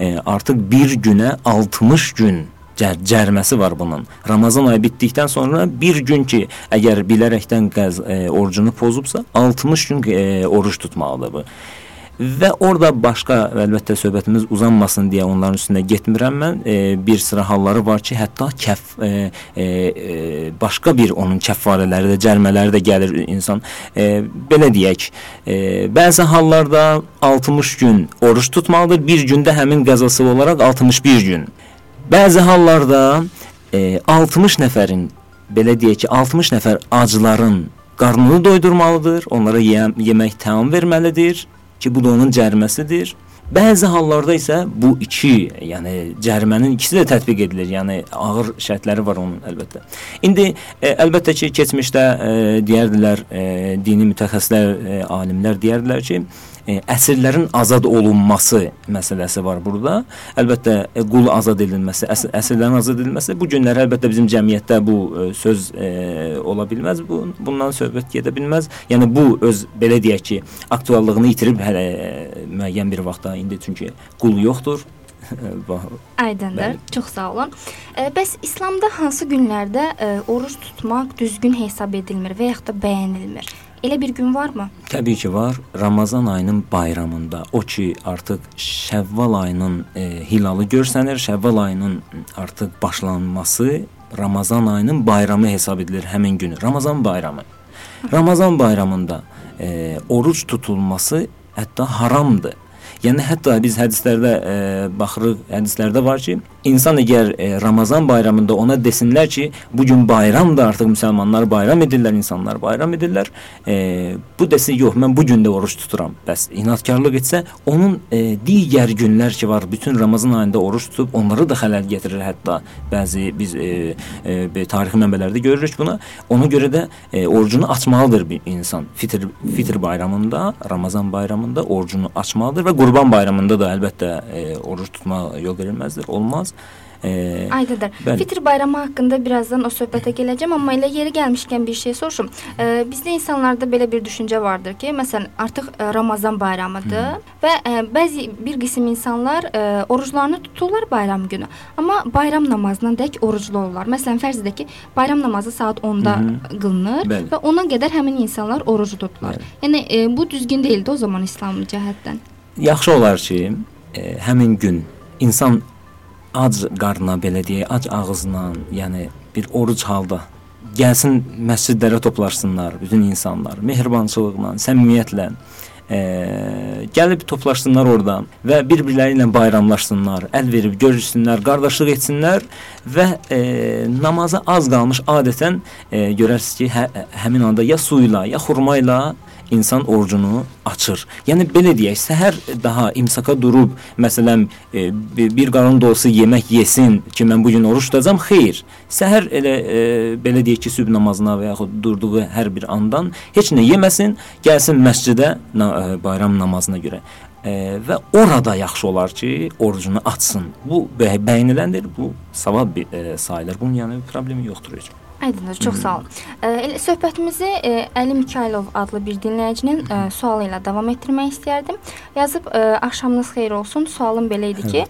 E, artıq bir günə 60 gün cər cəriməsi var bunun. Ramazan ayı bitdikdən sonra bir gün ki, əgər bilərəkdən qəz e, orucunu pozubsa, 60 gün e, oruç tutmalıdır bu. Və orada başqa əlbəttə söhbətimiz uzanmasın deyə onların üstünə getmirəm mən. E, bir sıra halları var ki, hətta kəf e, e, e, başqa bir onun kəffarələri də, cərimələri də gəlir insan. E, belə deyək, e, bəzi hallarda 60 gün oruç tutmalıdır. Bir gündə həmin qəzası olaraq 61 gün. Bəzi hallarda e, 60 nəfərin belə deyək ki, 60 nəfər acların qarnını doydurmalıdır, onlara yem yemək təam verməlidir ki, bu da onun cəriməsidir. Bəzi hallarda isə bu iki, yəni cərimənin ikisi də tətbiq edilir. Yəni ağır şərtləri var onun əlbəttə. İndi e, əlbəttə ki, keçmişdə e, deyərdilər e, dini mütəxəssislər, e, alimlər deyərdilər ki, e, əsirlərin azad olunması məsələsi var burada. Əlbəttə e, qul azad edilməsi, əs əsirlərin azad edilməsi bu günlər əlbəttə bizim cəmiyyətdə bu e, söz e, ola bilməz. Bu bundan söhbət gedə bilməz. Yəni bu öz belə deyək ki, aktuallığını itirib hələ e, müəyyən bir vaxtda indi çünki qul yoxdur. Aydındır. Bəli. Çox sağ olun. E, bəs İslamda hansı günlərdə e, oruc tutmaq düzgün hesab edilmir və yaxud da bəyənilmir? Elə bir gün varmı? Təbii ki, var. Ramazan ayının bayramında, o ki, artıq Şəvval ayının e, hilalı görsənir. Şəvval ayının artıq başlanması Ramazan ayının bayramı hesab edilir həmin günü. Ramazan bayramı. Ramazan bayramında e, oruc tutulması hətta haramdır. Yəni hətta biz hədislərdə e, baxırıq, hədislərdə var ki, insan əgər e, Ramazan bayramında ona desinlər ki, bu gün bayramdır, artıq müsəlmanlar bayram edirlər, insanlar bayram edirlər. E, bu desin, yox, mən bu gün də oruç tuturam. Bəs inadkarlıq etsə, onun e, digər günlər ki var, bütün Ramazan ayında oruç tutub onları da xələl gətirir hətta. Bəzi biz e, e, tarixi mənbələrdə görürük buna. Ona görə də e, orucunu açmalıdır bir insan. Fitr Fitr bayramında, Ramazan bayramında orucunu açmalıdır və qurban Qurban bayramında da əlbəttə e, oruc tutma yol verilməzdir, olmaz. E, Aydındır. Bəli. Fitr bayramı haqqında birazdan o söhbətə gələcəm, amma elə yeri gəlmişkən bir şey soruşum. E, bizdə insanlarda belə bir düşüncə vardır ki, məsələn, artıq e, Ramazan bayramıdır Hı. və e, bəzi bir qism insanlar e, oruclarını tuturlar bayram günü. Amma bayram namazına dək oruclu olurlar. Məsələn, fərz edək ki, bayram namazı saat 10-da Hı. qılınır Bəli. və ona qədər həmin insanlar orucu tuturlar. Bəli. Yəni e, bu düzgün deyildi o zaman İslam cəhətdən yaxşı olar ki, e, həmin gün insan ac qarnına belə deyək, ac ağzına, yəni bir oruc halda gəlsin məscidlərə toplaşsınlar bütün insanlar mehribançılıqla, səmimiyyətlə e, gəlib toplaşsınlar orada və bir-birləri ilə bayramlaşsınlar, əl verib görüşsünlər, qardaşlıq etsinlər və e, namaza az qalmış adətən e, görərsiniz ki, hə, həmin anda ya su ilə, ya xurma ilə insan orucunu açır. Yəni belə deyək, səhər daha imsaka durub, məsələn, e, bir qarın dolusu yemək yesin ki, mən bu gün oruç tutacağam. Xeyr. Səhər elə e, belə deyək ki, sübh namazına və yaxud durduğu hər bir andan heç nə yeməsin, gəlsin məscidə na, e, bayram namazına görə. E, və orada yaxşı olar ki, orucunu açsın. Bu bəyəniləndir, bu savab e, sayılır. Bunun yəni problemi yoxdur heç. Aydındır, çox sağ olun. Elə söhbətimizi ə, Əli Mikailov adlı bir dinləyicinin ə, sualı ilə davam etdirmək istərdim. Yazıb ə, axşamınız xeyir olsun. Sualım belə idi ki,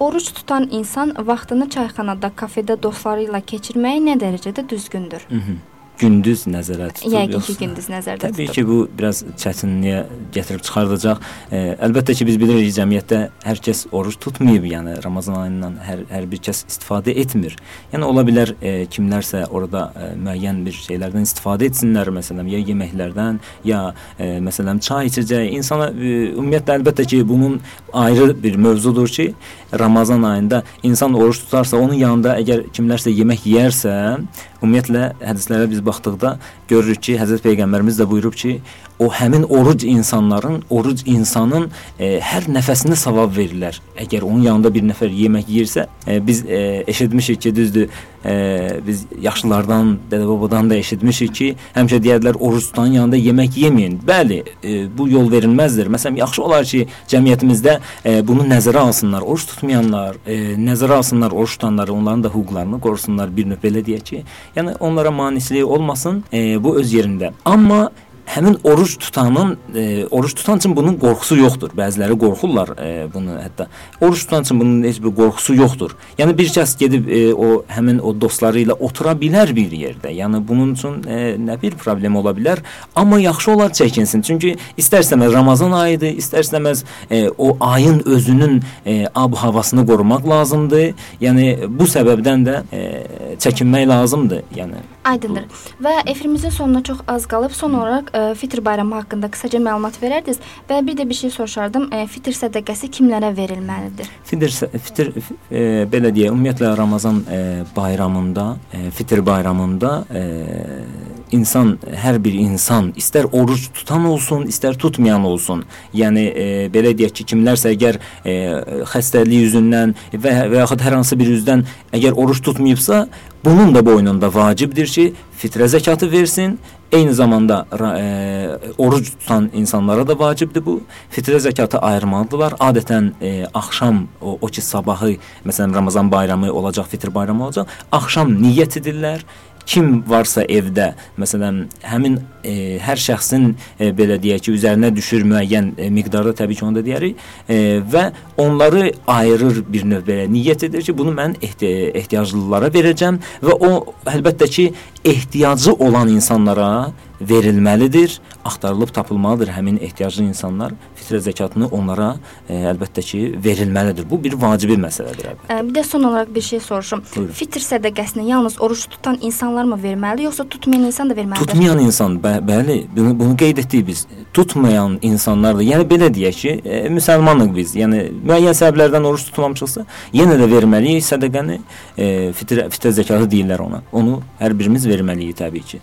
oruç tutan insan vaxtını çayxanada, kafedə dostları ilə keçirməyi nə dərəcədə düzgündür? Hı -hı. Gündüz nəzərdə tutulub. Yəqin ki, gündüz nəzərdə Təbii tutulub. ki, bu biraz çətinliyə gətirib çıxardacaq. E, əlbəttə ki, biz bilirik cəmiyyətdə hər kəs oruç tutmayıb, yəni Ramazan ayından hər hər bir kəs istifadə etmir. Yəni ola bilər e, kimlərsə orada e, müəyyən bir şeylərdən istifadə etsinlər, məsələn, ya yeməklərdən, ya e, məsələn çay içəcək. İnsana e, ümumiyyətlə əlbəttə ki, bunun ayrı bir mövzudur ki, Ramazan ayında insan oruç tutarsa, onun yanında əgər kimlərsə yemək yeyərsə, ümumiyyətlə hədislərə biz baxdıqda görürük ki, Həzrət Peyğəmbərimiz də buyurub ki, o həmin oruc insanların, oruc insanın e, hər nəfəsinə savab verirlər. Əgər onun yanında bir nəfər yemək yeyirsə, e, biz e, eşitmişik ki, düzdür, e, biz yaşlılardan, dədə-babadan da eşitmişik ki, həmişə deyirlər oruc tutanın yanında yemək yeməyin. Bəli, e, bu yol verilməzdir. Məsələn, yaxşı olar ki, cəmiyyətimizdə e, bunu nəzərə alsınlar. Oruç tutmayanlar, e, nəzərə alsınlar oruç tutanları, onların da hüquqlarını qorusunlar bir növ belə deyək ki. Yəni onlara manislik olmasın, e, bu öz yerində. Amma həmin oruç tutanın e, oruç tutan üçün bunun qorxusu yoxdur. Bəziləri qorxurlar e, bunu hətta. Oruç tutan üçün bunun heç bir qorxusu yoxdur. Yəni bir kəs gedib e, o həmin o dostları ilə otura bilər bir yerdə. Yəni bunun üçün e, nə bir problem ola bilər, amma yaxşı olar çəkinsin. Çünki istərsəməz Ramazan ayıdır, istərsəməz e, o ayın özünün e, ab-havasını qorumaq lazımdır. Yəni bu səbəbdən də e, çəkinmək lazımdır. Yəni Aydındır. Və efirimizin sonuna çox az qalıb. Son olaraq ə, fitr bayramı haqqında qısaca məlumat verərdiniz və bir də bir şey soruşardım. Ə, fitr sədaqəsi kimlərə verilməlidir? Fitr fitr e, belə deyə ümumiyyətlə Ramazan e, bayramında, e, fitr bayramında e, insan hər bir insan istər oruc tutan olsun, istər tutmayan olsun. Yəni e, belə deyək ki, kimlərsə əgər e, xəstəlik yüzündən və və yaxud hər hansı bir üzdən əgər oruc tutmayıbsa, bunun da boynunda vacibdir ki, fitrə zəkatı versin. Eyni zamanda e, oruc tutan insanlara da vacibdir bu. Fitrə zəkatı ayırmalıdırlar. Adətən e, axşam o, o ki sabahı məsələn Ramazan bayramı olacaq, fitr bayramı olacaq, axşam niyyət edirlər kim varsa evdə, məsələn, həmin e, hər şəxsin e, belə deyək ki, üzərinə düşür müəyyən e, miqdarda təbii ki, onu da deyərik e, və onları ayırır bir növ belə niyyət edir ki, bunu mən ehti ehtiyaclılara verəcəm və o əlbəttə ki, ehtiyacı olan insanlara verilməlidir, axtarılıb tapılmalıdır həmin ehtiyaclı insanlar. Fitrə zəkatını onlara e, əlbəttə ki, verilməlidir. Bu bir vacibi məsələdir əlbəttə. Ə, bir də son olaraq bir şey soruşum. Buyurun. Fitr sədaqəsini yalnız oruç tutan insanlar mı verməli, yoxsa tutmayan insan da verməlidir? Tutmayan insan, bə bəli, bunu, bunu qeyd etdik biz. Tutmayan insanlar da, yəni belə deyək ki, e, müsəlmanıq biz. Yəni müəyyən səbəblərdən oruç tutmamışıqsa, yenə də verməliyik sədaqəni, e, fitr fitr zəkatı deyirlər ona. Onu hər birimiz verməliyik təbii ki.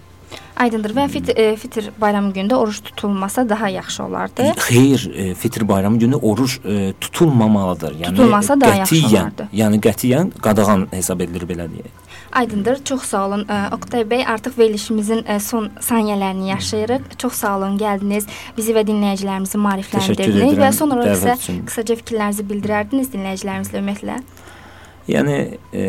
Aydındır. Və fitr, ə, fitr bayramı günündə oruç tutulmasa daha yaxşı olardı. Xeyr, e, fitr bayramı günü oruç e, tutulmamalıdır. Yəni Tutulmasa daha yaxşı qətiyyən, olardı. Yəni qətiyyən qadağan hesab edilir belə deyək. Aydındır. Çox sağ olun. Ə, Oqtay bəy, artıq verilişimizin ə, son saniyələrini yaşayırıq. Çox sağ olun gəldiniz. Bizi və dinləyicilərimizi maarifləndirdiniz və son olaraq isə qısaca fikirlərinizi bildirərdiniz dinləyicilərimizlə ümumiyyətlə. Yəni e,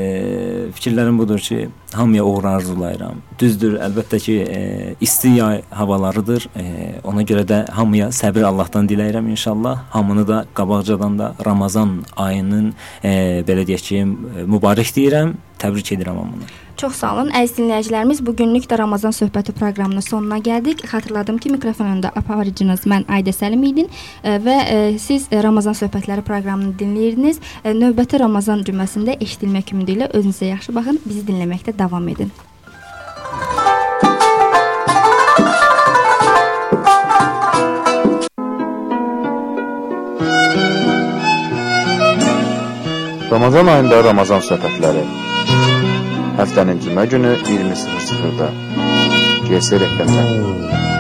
fikirlərim budur ki, hamıya uğur arzulayıram. Düzdür, əlbəttə ki, e, isti yay havalarıdır. E, ona görə də hamıya səbir Allahdan diləyirəm inşallah. Hamını da qabaqcadan da Ramazan ayının e, belə deyək ki, e, mübarək deyirəm. Təbrik edirəm hamını. Çox sağ olun. Əziz dinləyicilərimiz, bu günlük də Ramazan söhbəti proqramının sonuna gəldik. Xatırladım ki, mikrofon önündə aparıcınız mən Aydə Səlim idim e, və e, siz e, Ramazan söhbətləri proqramını dinləyirdiniz. Növbəti Ramazan cüməsində eşidilmək ümidi ilə özünüzə yaxşı baxın. Bizi dinləməkdə davam edin. Ramazan ayında Ramazan söhbətləri. Həftənin cümə günü 20:00-da. GS rəqəmlə.